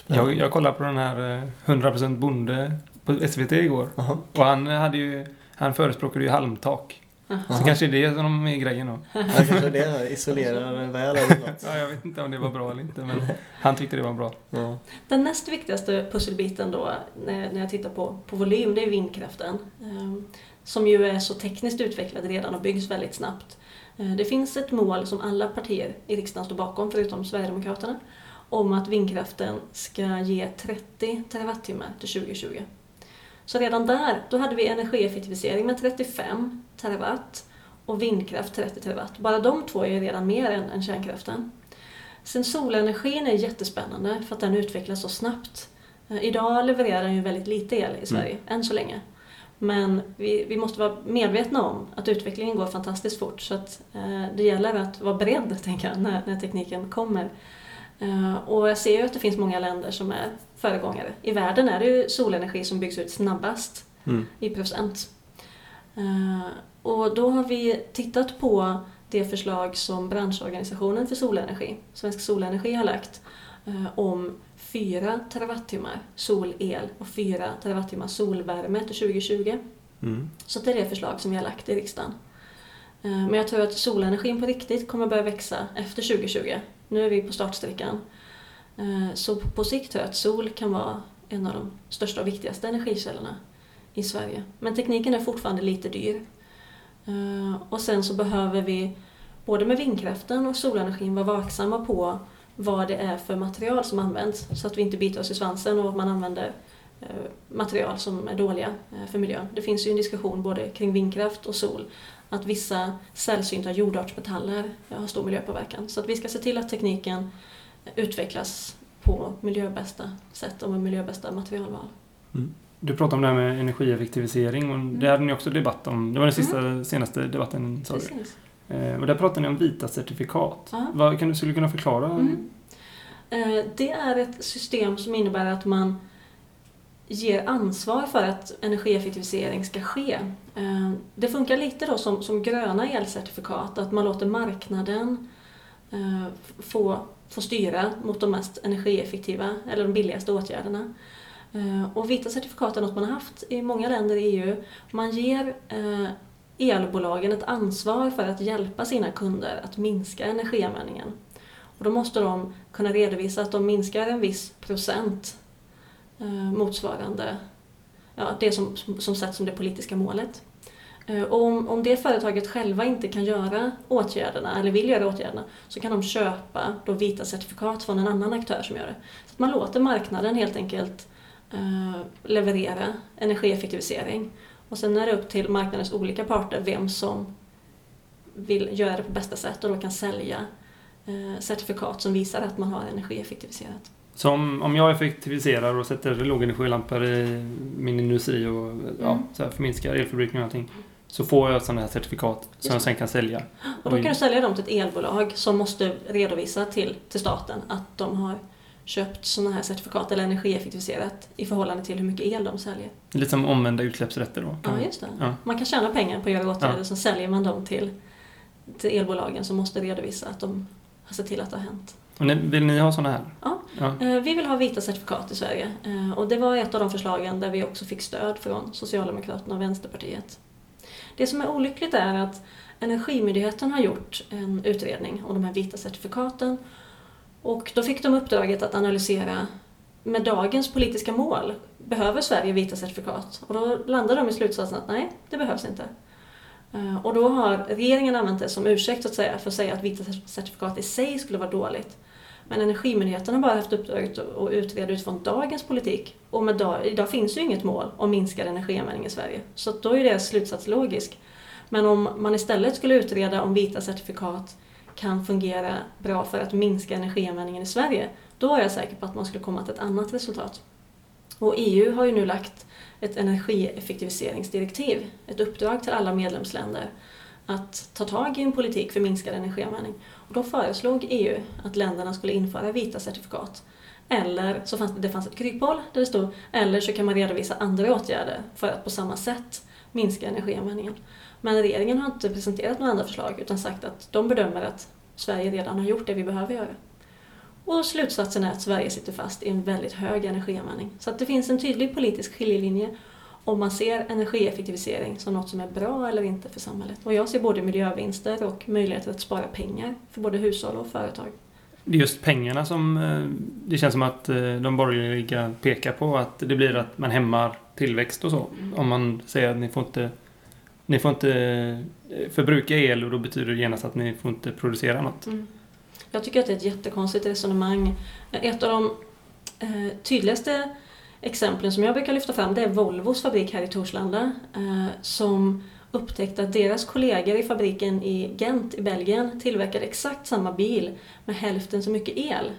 Jag, jag kollade på den här eh, 100% bonde på SVT igår. Jaha. Och han hade ju, han förespråkade ju halmtak. Så Jaha. kanske det är det som är grejen då. Ja, kanske det isolerar väl eller något. Ja, jag vet inte om det var bra eller inte, men han tyckte det var bra. Ja. Den näst viktigaste pusselbiten då när, när jag tittar på, på volym, det är vindkraften. ehm, Som ju är så tekniskt utvecklad redan och byggs väldigt snabbt. Eh, Det finns ett mål som alla partier i riksdagen står bakom, förutom Sverigedemokraterna, om att vindkraften ska ge 30 terawattimmar till 2020. Så redan där, då hade vi energieffektivisering med 35 terawatt och vindkraft 30 terawatt. Bara de två är ju redan mer än, än kärnkraften. Sen solenergin är jättespännande för att den utvecklas så snabbt. Eh, Idag levererar den ju väldigt lite el i Sverige, än så länge. Men vi, vi måste vara medvetna om att utvecklingen går fantastiskt fort så att eh, det gäller att vara beredd, tänker jag, när, när tekniken kommer. Eh, och jag ser ju att det finns många länder som är föregångare. I världen är det ju solenergi som byggs ut snabbast Mm. i procent. Eh, och då har vi tittat på det förslag som branschorganisationen för solenergi, Svensk Solenergi, har lagt eh, om 4 terawattimmar solel och 4 terawattimmar solvärme till 2020. Mm. Så det är det förslag som vi har lagt i riksdagen. Eh, Men jag tror att solenergin på riktigt kommer börja växa efter 2020. Nu är vi på startsträckan. Eh, så på sikt tror jag att sol kan vara en av de största och viktigaste energikällorna i Sverige. Men tekniken är fortfarande lite dyr. Eh, och sen så behöver vi både med vindkraften och solenergin vara vaksamma på vad det är för material som används så att vi inte biter oss i svansen och att man använder eh, material som är dåliga för miljön. Det finns ju en diskussion både kring vindkraft och sol att vissa sällsynta jordartsmetaller har stor miljöpåverkan. Så att vi ska se till att tekniken utvecklas på miljöbästa sätt och med miljöbästa materialval. Du pratade om det här med energieffektivisering och det hade ni också debatt om. Det var den sista, senaste debatten sa du. Eh, och där pratade ni om vita certifikat. Ja. Vad kan du skulle du kunna förklara? Mm. Eh, Det är ett system som innebär att man ger ansvar för att energieffektivisering ska ske. Eh, det funkar lite då som, som gröna elcertifikat, att man låter marknaden eh, få, få styra mot de mest energieffektiva eller de billigaste åtgärderna. Eh, och vita certifikat är något man har haft i många länder i EU. Man ger eh, elbolagen ett ansvar för att hjälpa sina kunder att minska energianvändningen. Och då måste de kunna redovisa att de minskar en viss procent eh, motsvarande ja, det som, som sätts som det politiska målet. Eh, och om, om det företaget själva inte kan göra åtgärderna, eller vill göra åtgärderna, så kan de köpa då vita certifikat från en annan aktör som gör det. Så att man låter marknaden helt enkelt eh, leverera energieffektivisering. Och sen är det upp till marknadens olika parter vem som vill göra det på bästa sätt och då kan sälja eh, certifikat som visar att man har energieffektiviserat. Så om, om jag effektiviserar och sätter lågenergilampor i min industri och ja, mm. så här förminskar elförbrukning och allting så får jag sådana här certifikat som jag sen kan sälja. Och då kan du sälja dem till ett elbolag som måste redovisa till, till staten att de har köpt sådana här certifikat eller energieffektiviserat i förhållande till hur mycket el de säljer. Lite som omvända utsläppsrätter då? Ja, just det. Ja. Man kan tjäna pengar på att göra åtgärder, ja. så säljer man dem till, till elbolagen som måste redovisa att de har sett till att det har hänt. Och vill ni ha sådana här? Ja, ja. Eh, vi vill ha vita certifikat i Sverige. Eh, och det var ett av de förslagen där vi också fick stöd från Socialdemokraterna och Vänsterpartiet. Det som är olyckligt är att Energimyndigheten har gjort en utredning om de här vita certifikaten och då fick de uppdraget att analysera med dagens politiska mål, behöver Sverige vita certifikat? Och då landade de i slutsatsen att nej, det behövs inte. Eh, och då har regeringen använt det som ursäkt att säga, för att säga att vita certifikat i sig skulle vara dåligt. Men Energimyndigheten har bara haft uppdraget att utreda utifrån dagens politik. Och med dag, idag finns ju inget mål om minskad energianvändning i Sverige. Så då är deras slutsats logisk. Men om man istället skulle utreda om vita certifikat kan fungera bra för att minska energianvändningen i Sverige, då är jag säker på att man skulle komma till ett annat resultat. Och EU har ju nu lagt ett energieffektiviseringsdirektiv, ett uppdrag till alla medlemsländer att ta tag i en politik för minskad energianvändning. Och då föreslog EU att länderna skulle införa vita certifikat. Eller så fanns det, det fanns ett kryphål där det stod eller så kan man redovisa andra åtgärder för att på samma sätt minska energianvändningen. Men regeringen har inte presenterat några andra förslag utan sagt att de bedömer att Sverige redan har gjort det vi behöver göra. Och slutsatsen är att Sverige sitter fast i en väldigt hög energianvändning. Så att det finns en tydlig politisk skiljelinje om man ser energieffektivisering som något som är bra eller inte för samhället. Och jag ser både miljövinster och möjligheter att spara pengar för både hushåll och företag. Det är just pengarna som eh, det känns som att eh, de borgerliga pekar på. Att det blir att man hämmar tillväxt och så. Mm. Om man säger att ni får inte ni får inte eh, förbruka el och då betyder det genast att ni får inte producera något. Mm. Jag tycker att det är ett jättekonstigt resonemang. Ett av de tydligaste exemplen som jag brukar lyfta fram det är Volvos fabrik här i Torslanda eh, som upptäckte att deras kollegor i fabriken i Gent i Belgien tillverkade exakt samma bil med hälften så mycket el.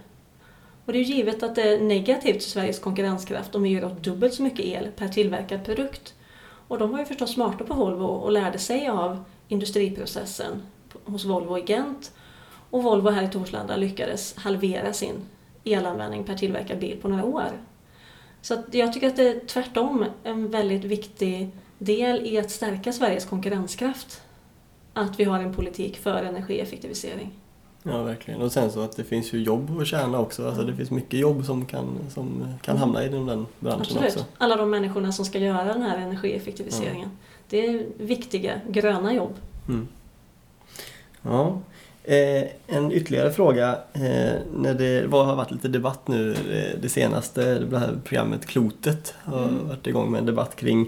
Och det är givet att det är negativt för Sveriges konkurrenskraft om vi gör åt dubbelt så mycket el per tillverkad produkt. Och de var ju förstås smarta på Volvo och lärde sig av industriprocessen hos Volvo i Gent. Och Volvo här i Torslanda lyckades halvera sin elanvändning per tillverkad bil på några år. Så jag tycker att det är tvärtom en väldigt viktig del i att stärka Sveriges konkurrenskraft. Att vi har en politik för energieffektivisering. Ja, verkligen. Och sen så att det finns ju jobb att tjäna också. Alltså det finns mycket jobb som kan, som kan hamna i den branschen Absolut. också. Alla de människorna som ska göra den här energieffektiviseringen. Ja. Det är viktiga, gröna jobb. Mm. Ja. Eh, en ytterligare fråga. Eh, när det var, har varit lite debatt nu eh, det senaste, det här programmet Klotet har mm. varit igång med en debatt kring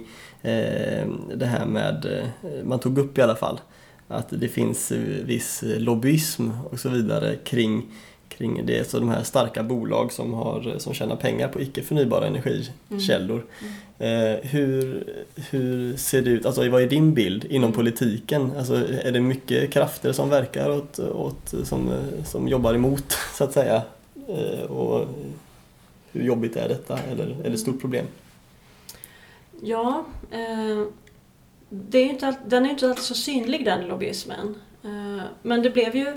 eh, det här med, eh, man tog upp i alla fall, att det finns viss lobbyism och så vidare kring, kring det. Så de här starka bolag som, har, som tjänar pengar på icke förnybara energikällor. Mm. Mm. Eh, hur, hur ser det ut, alltså vad är din bild inom mm. politiken? Alltså, är det mycket krafter som verkar åt, åt, som, som jobbar emot så att säga? Eh, och hur jobbigt är detta eller är det ett stort problem? Ja, eh, det är inte, den är inte alltid så synlig den lobbyismen. Eh, men det blev ju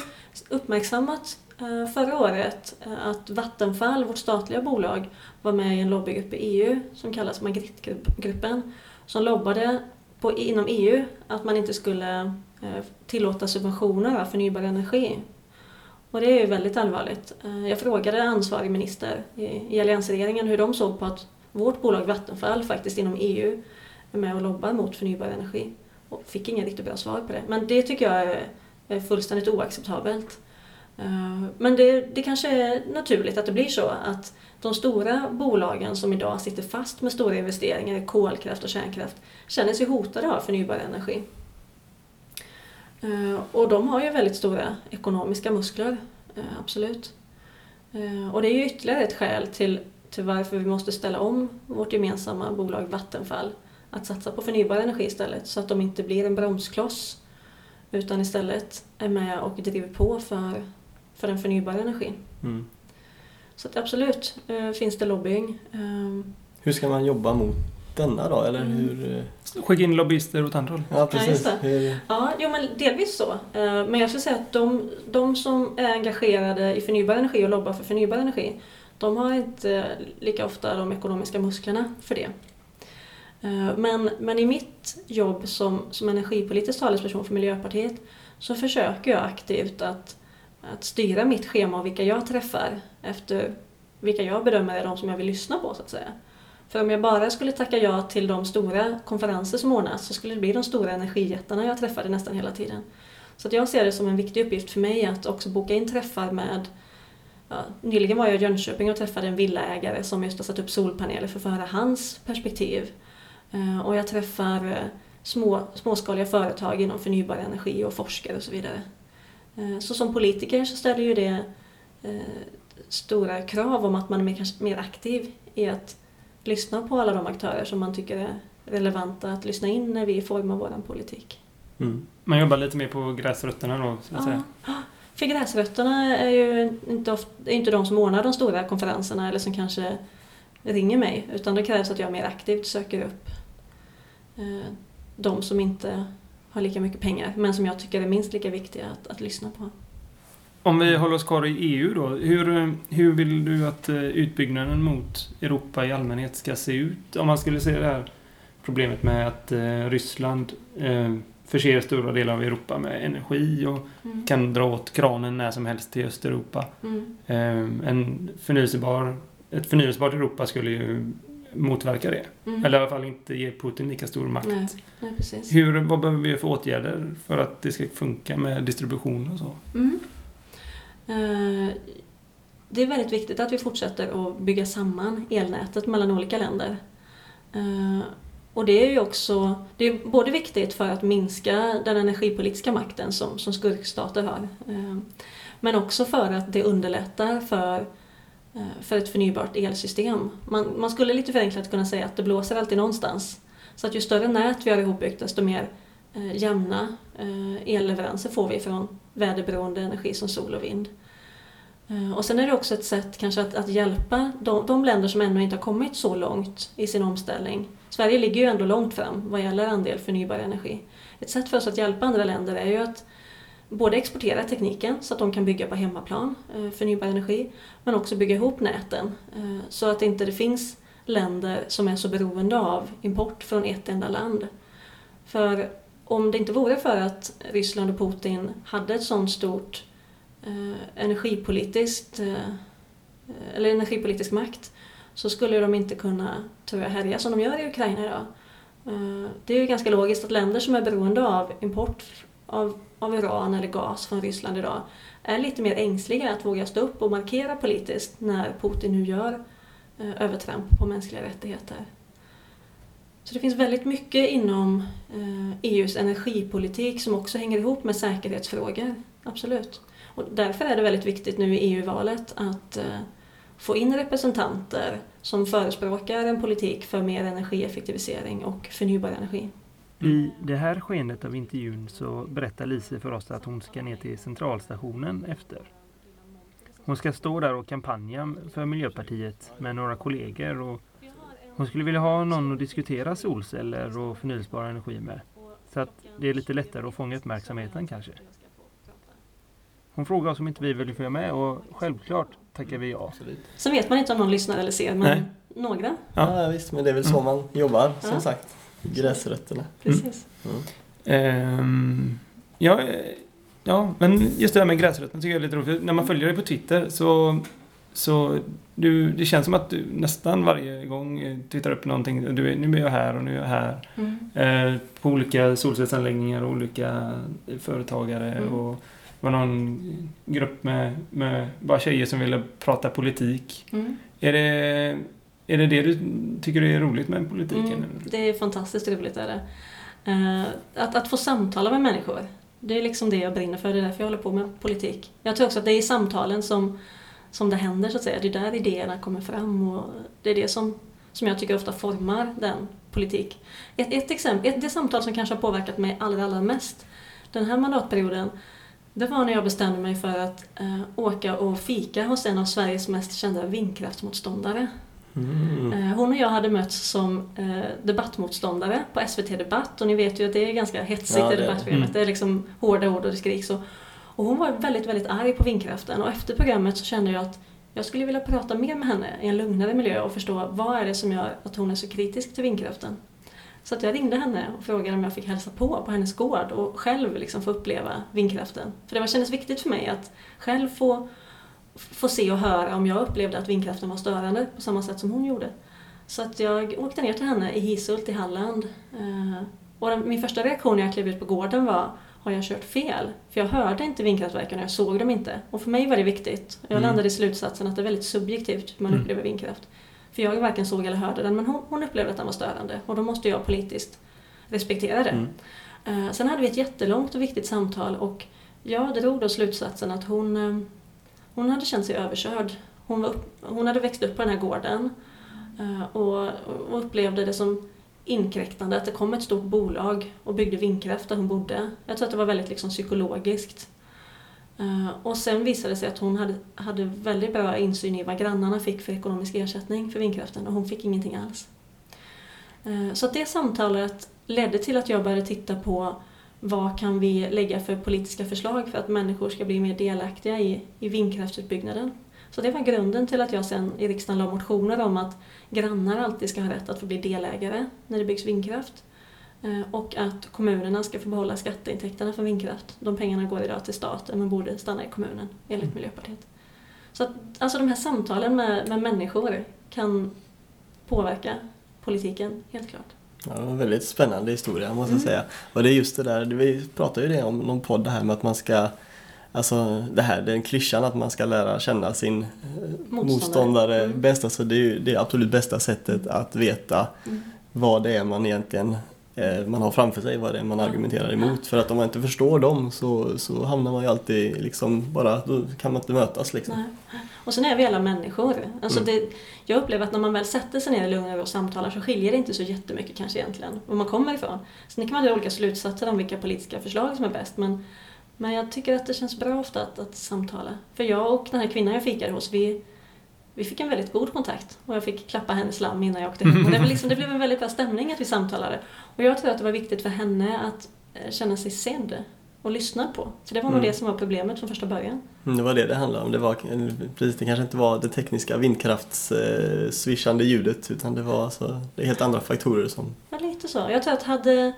uppmärksammat Eh, förra året eh, att Vattenfall, vårt statliga bolag, var med i en lobbygrupp i EU som kallas Magrittgruppen. som lobbade på, inom EU att man inte skulle eh, tillåta subventioner av förnybar energi. Och det är ju väldigt allvarligt. Jag frågade ansvarig minister i alliansregeringen hur de såg på att vårt bolag Vattenfall faktiskt inom EU är med och lobbar mot förnybar energi. Och fick inga riktigt bra svar på det. Men det tycker jag är fullständigt oacceptabelt. Eh, men det, det kanske är naturligt att det blir så att de stora bolagen som idag sitter fast med stora investeringar i kolkraft och kärnkraft känner sig hotade av förnybar energi. Eh, och de har ju väldigt stora ekonomiska muskler, eh, absolut. Och det är ju ytterligare ett skäl till, till varför vi måste ställa om vårt gemensamma bolag Vattenfall att satsa på förnybar energi istället så att de inte blir en bromskloss utan istället är med och driver på för för den förnybara energin. Mm. Så att absolut äh, finns det lobbying. Ähm. Hur ska man jobba mot denna då? Eller mm. hur? Eh? Skicka in lobbyister åt andra håll. Ja, precis. Ja, ja, jo, men delvis så. Äh, men jag skulle säga att de, de som är engagerade i förnybar energi och lobbar för förnybar energi, de har inte lika ofta de ekonomiska musklerna för det. Men, men i mitt jobb som, som energipolitisk talesperson för Miljöpartiet så försöker jag aktivt att att styra mitt schema och vilka jag träffar efter vilka jag bedömer är de som jag vill lyssna på så att säga. För om jag bara skulle tacka ja till de stora konferenser som ordnas så skulle det bli de stora energijättarna jag träffade nästan hela tiden. Så att jag ser det som en viktig uppgift för mig att också boka in träffar med ja, Nyligen var jag i Jönköping och träffade en villaägare som just har satt upp solpaneler för att få höra hans perspektiv. Eh, och jag träffar eh, små, småskaliga företag inom förnybar energi och forskare och så vidare. Eh, så som politiker så ställer ju det eh, stora krav om att man är mer, aktiv i att lyssna på alla de aktörer som man tycker är relevanta att lyssna in när vi formar vår politik. Mm. Man jobbar lite mer på gräsrötterna då, så att ja. säga? För gräsrötterna är ju inte, ofta, är inte de som ordnar de stora konferenserna eller som kanske ringer mig, utan det krävs att jag mer aktivt söker upp eh, de som inte har lika mycket pengar, men som jag tycker är minst lika viktiga att, att lyssna på. Om vi håller oss kvar i EU då. Hur, hur vill du att eh, utbyggnaden mot Europa i allmänhet ska se ut? Om man skulle se det här problemet med att eh, Ryssland eh, förser stora delar av Europa med energi och mm. kan dra åt kranen när som helst till Östeuropa. Mm. En förnyelsebar, ett förnyelsebart Europa skulle ju motverka det. Mm. Eller i alla fall inte ge Putin lika stor makt. Nej, nej, precis. Hur, vad behöver vi för åtgärder för att det ska funka med distribution och så? Mm. Uh, det är väldigt viktigt att vi fortsätter att bygga samman elnätet mellan olika länder. Uh, och det är ju också det är både viktigt för att minska den energipolitiska makten som, som skurkstater har. Uh, men också för att det underlättar för Eh, Eh, för ett förnybart elsystem. Man, man skulle lite förenklat kunna säga att det blåser alltid någonstans. Så att ju större nät vi har ihopbyggt desto mer eh, jämna eh, elleveranser får vi från väderberoende energi som sol och vind. Eh, och sen är det också ett sätt kanske att, att hjälpa de, de, länder som ännu inte har kommit så långt i sin omställning. Sverige ligger ju ändå långt fram vad gäller andel förnybar energi. Ett sätt för oss att hjälpa andra länder är ju att både exportera tekniken så att de kan bygga på hemmaplan eh, förnybar energi men också bygga ihop näten eh, så att inte det finns länder som är så beroende av import från ett enda land. För om det inte vore för att Ryssland och Putin hade ett sådant stort eh, energipolitiskt eh, eller energipolitisk makt så skulle de inte kunna tror jag, härja som de gör i Ukraina idag. Det är ju ganska logiskt att länder som är beroende av import av av uran eller gas från Ryssland idag är lite mer ängsliga att våga stå upp och markera politiskt när Putin nu gör eh, övertramp på mänskliga rättigheter. Så det finns väldigt mycket inom EUs eh, EUs energipolitik som också hänger ihop med säkerhetsfrågor, absolut. Och därför är det väldigt viktigt nu i EU-valet att eh, få in representanter som förespråkar en politik för mer energieffektivisering och förnybar energi. I det här skenet av intervjun så berättar Lise för oss att hon ska ner till centralstationen efter. Hon ska stå där och kampanja för Miljöpartiet med några kollegor och hon skulle vilja ha någon att diskutera solceller och förnyelsebar energi med. Så att det är lite lättare att fånga uppmärksamheten kanske. hon frågade oss om inte vi ville följa med och självklart tackade vi ja. Sen vet man inte om någon lyssnar eller ser, men Nej. några. Ja. Ja. visst, men det är väl så man jobbar som Ja. sagt. Gräsrötterna. Precis. Ehm, ja, ja, men just det här med gräsrötterna tycker jag är lite roligt. När man följer dig på Twitter så, så du, det känns som att du nästan varje gång eh, twittrar upp någonting. Du är, nu är jag här och nu är jag här. Mm. Eh, på olika solcellsanläggningar och olika företagare. Mm. Och det var någon grupp med, med bara tjejer som ville prata politik. Mm. Är det, är det det du tycker är roligt med politiken? Mm, det är fantastiskt roligt. Är det. Eh, att, att få samtala med människor, det är liksom det jag brinner för. Det är därför jag håller på med politik. Jag tror också att det är i samtalen som, som det händer, så att säga. Det är där idéerna kommer fram och det är det som, som jag tycker ofta formar den politik. Ett, ett exempel, ett, det samtal som kanske har påverkat mig allra, allra mest den här mandatperioden, det var när jag bestämde mig för att eh, åka och fika hos en av Sveriges mest kända vindkraftsmotståndare. Mm. Eh, Hon och jag hade mötts som eh, debattmotståndare på SVT Debatt och ni vet ju att det är ganska hetsigt Ja, det- debattprogrammet. mm. Det är liksom hårda ord och det skriks. Och, och hon var väldigt, väldigt arg på vindkraften och efter programmet så kände jag att jag skulle vilja prata mer med henne i en lugnare miljö och förstå vad är det som gör att hon är så kritisk till vindkraften. Så att jag ringde henne och frågade om jag fick hälsa på på hennes gård och själv liksom få uppleva vindkraften. För det var kändes viktigt för mig att själv få, få se och höra om jag upplevde att vindkraften var störande på samma sätt som hon gjorde. Så att jag åkte ner till henne i Hisult i Halland. Eh, Och den, min första reaktion när jag klev ut på gården var har jag kört fel? För jag hörde inte vindkraftverken och jag såg dem inte. Och för mig var det viktigt. Jag Mm. landade i slutsatsen att det är väldigt subjektivt hur man Mm. upplever vindkraft. För jag varken såg eller hörde den, men hon, hon upplevde att den var störande. Och då måste jag politiskt respektera det. Mm. Eh, sen hade vi ett jättelångt och viktigt samtal och jag drog då slutsatsen att hon, eh, hon hade känt sig överkörd. Hon, var upp, hon hade växt upp på den här gården eh, och, och upplevde det som inkräktande att det kom ett stort bolag och byggde vindkraft där hon bodde. Jag tror att det var väldigt liksom psykologiskt. Eh, och sen visade det sig att hon hade, hade väldigt bra insyn i vad grannarna fick för ekonomisk ersättning för vindkraften och hon fick ingenting alls. Eh, så att det samtalet ledde till att jag började titta på vad kan vi lägga för politiska förslag för att människor ska bli mer delaktiga i, i vindkraftsutbyggnaden. Så det var grunden till att jag sen i riksdagen la motioner om att grannar alltid ska ha rätt att få bli delägare när det byggs vindkraft. Eh, Och att kommunerna ska få behålla skatteintäkterna för vindkraft. De pengarna går idag till staten men borde stanna i kommunen enligt Mm. Miljöpartiet. Så att, alltså de här samtalen med, med människor kan påverka politiken, helt klart. Ja, det var en väldigt spännande historia måste jag Mm. säga. Och det är just det där, vi pratade ju det om någon podd det här med att man ska Alltså det här, den klyschan att man ska lära känna sin eh, Motståndare. motståndare Mm. bäst. Alltså det är ju det absolut bästa sättet att veta Mm. vad det är man egentligen man har framför sig, vad det är man argumenterar emot. För att om man inte förstår dem så, så hamnar man ju alltid liksom bara, då kan man inte mötas liksom. Nej. Och sen är vi alla människor. Alltså Mm. det, jag upplever att när man väl sätter sig ner i lugn och samtalar så skiljer det inte så jättemycket kanske egentligen var man kommer ifrån. Sen kan man dra olika slutsatser om vilka politiska förslag som är bäst men, men jag tycker att det känns bra ofta att, att samtala. För jag och den här kvinnan jag fikade hos, vi, vi fick en väldigt god kontakt och jag fick klappa hennes lamm innan jag åkte hem. Det, liksom, det blev en väldigt bra stämning att vi samtalade. Och jag tror att det var viktigt för henne att eh, känna sig sedd och lyssnad på. Så det var nog Mm. det som var problemet från första början. Mm, Det var det det handlade om. Det, var, precis, det kanske inte var det tekniska vindkrafts eh, ljudet utan det var alltså, det helt andra faktorer som... Ja, lite så. Jag tror att hade eh,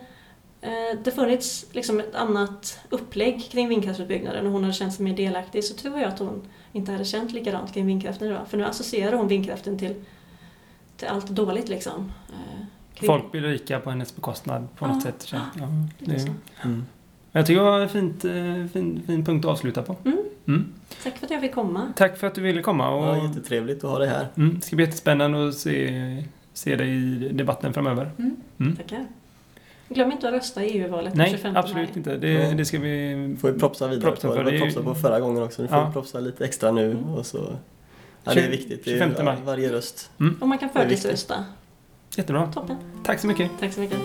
det funnits liksom ett annat upplägg kring vindkraftsutbyggnaden och hon hade känt sig mer delaktig så tror jag att hon inte hade känt likadant kring vindkraften idag. För nu associerar hon vindkraften till, till allt dåligt liksom. Eh, kring- Folk blir rika på hennes bekostnad på något Ja. sätt. det. Ja, det, så. jag tycker det var en fint, eh, fin, fin punkt att avsluta på. Mm. Mm. Tack för att jag fick komma. Tack för att du ville komma. Och, Ja, jättetrevligt att ha det här. mm, det ska bli jättespännande att se, se dig i debatten framöver. Mm. Mm. Tackar. Glöm inte att rösta i EU-valet den Nej, 25 absolut maj. inte. Det, det ska vi... får vi propsa vidare Propsa på. för Det ju- propsa på förra gången också. Nu får Ja. vi propsa lite extra nu Mm. och så... Ja, det är viktigt. Det är 25 maj. varje röst. Och man kan förtidsrösta. Jättebra. Toppen. Tack så mycket. Tack så mycket.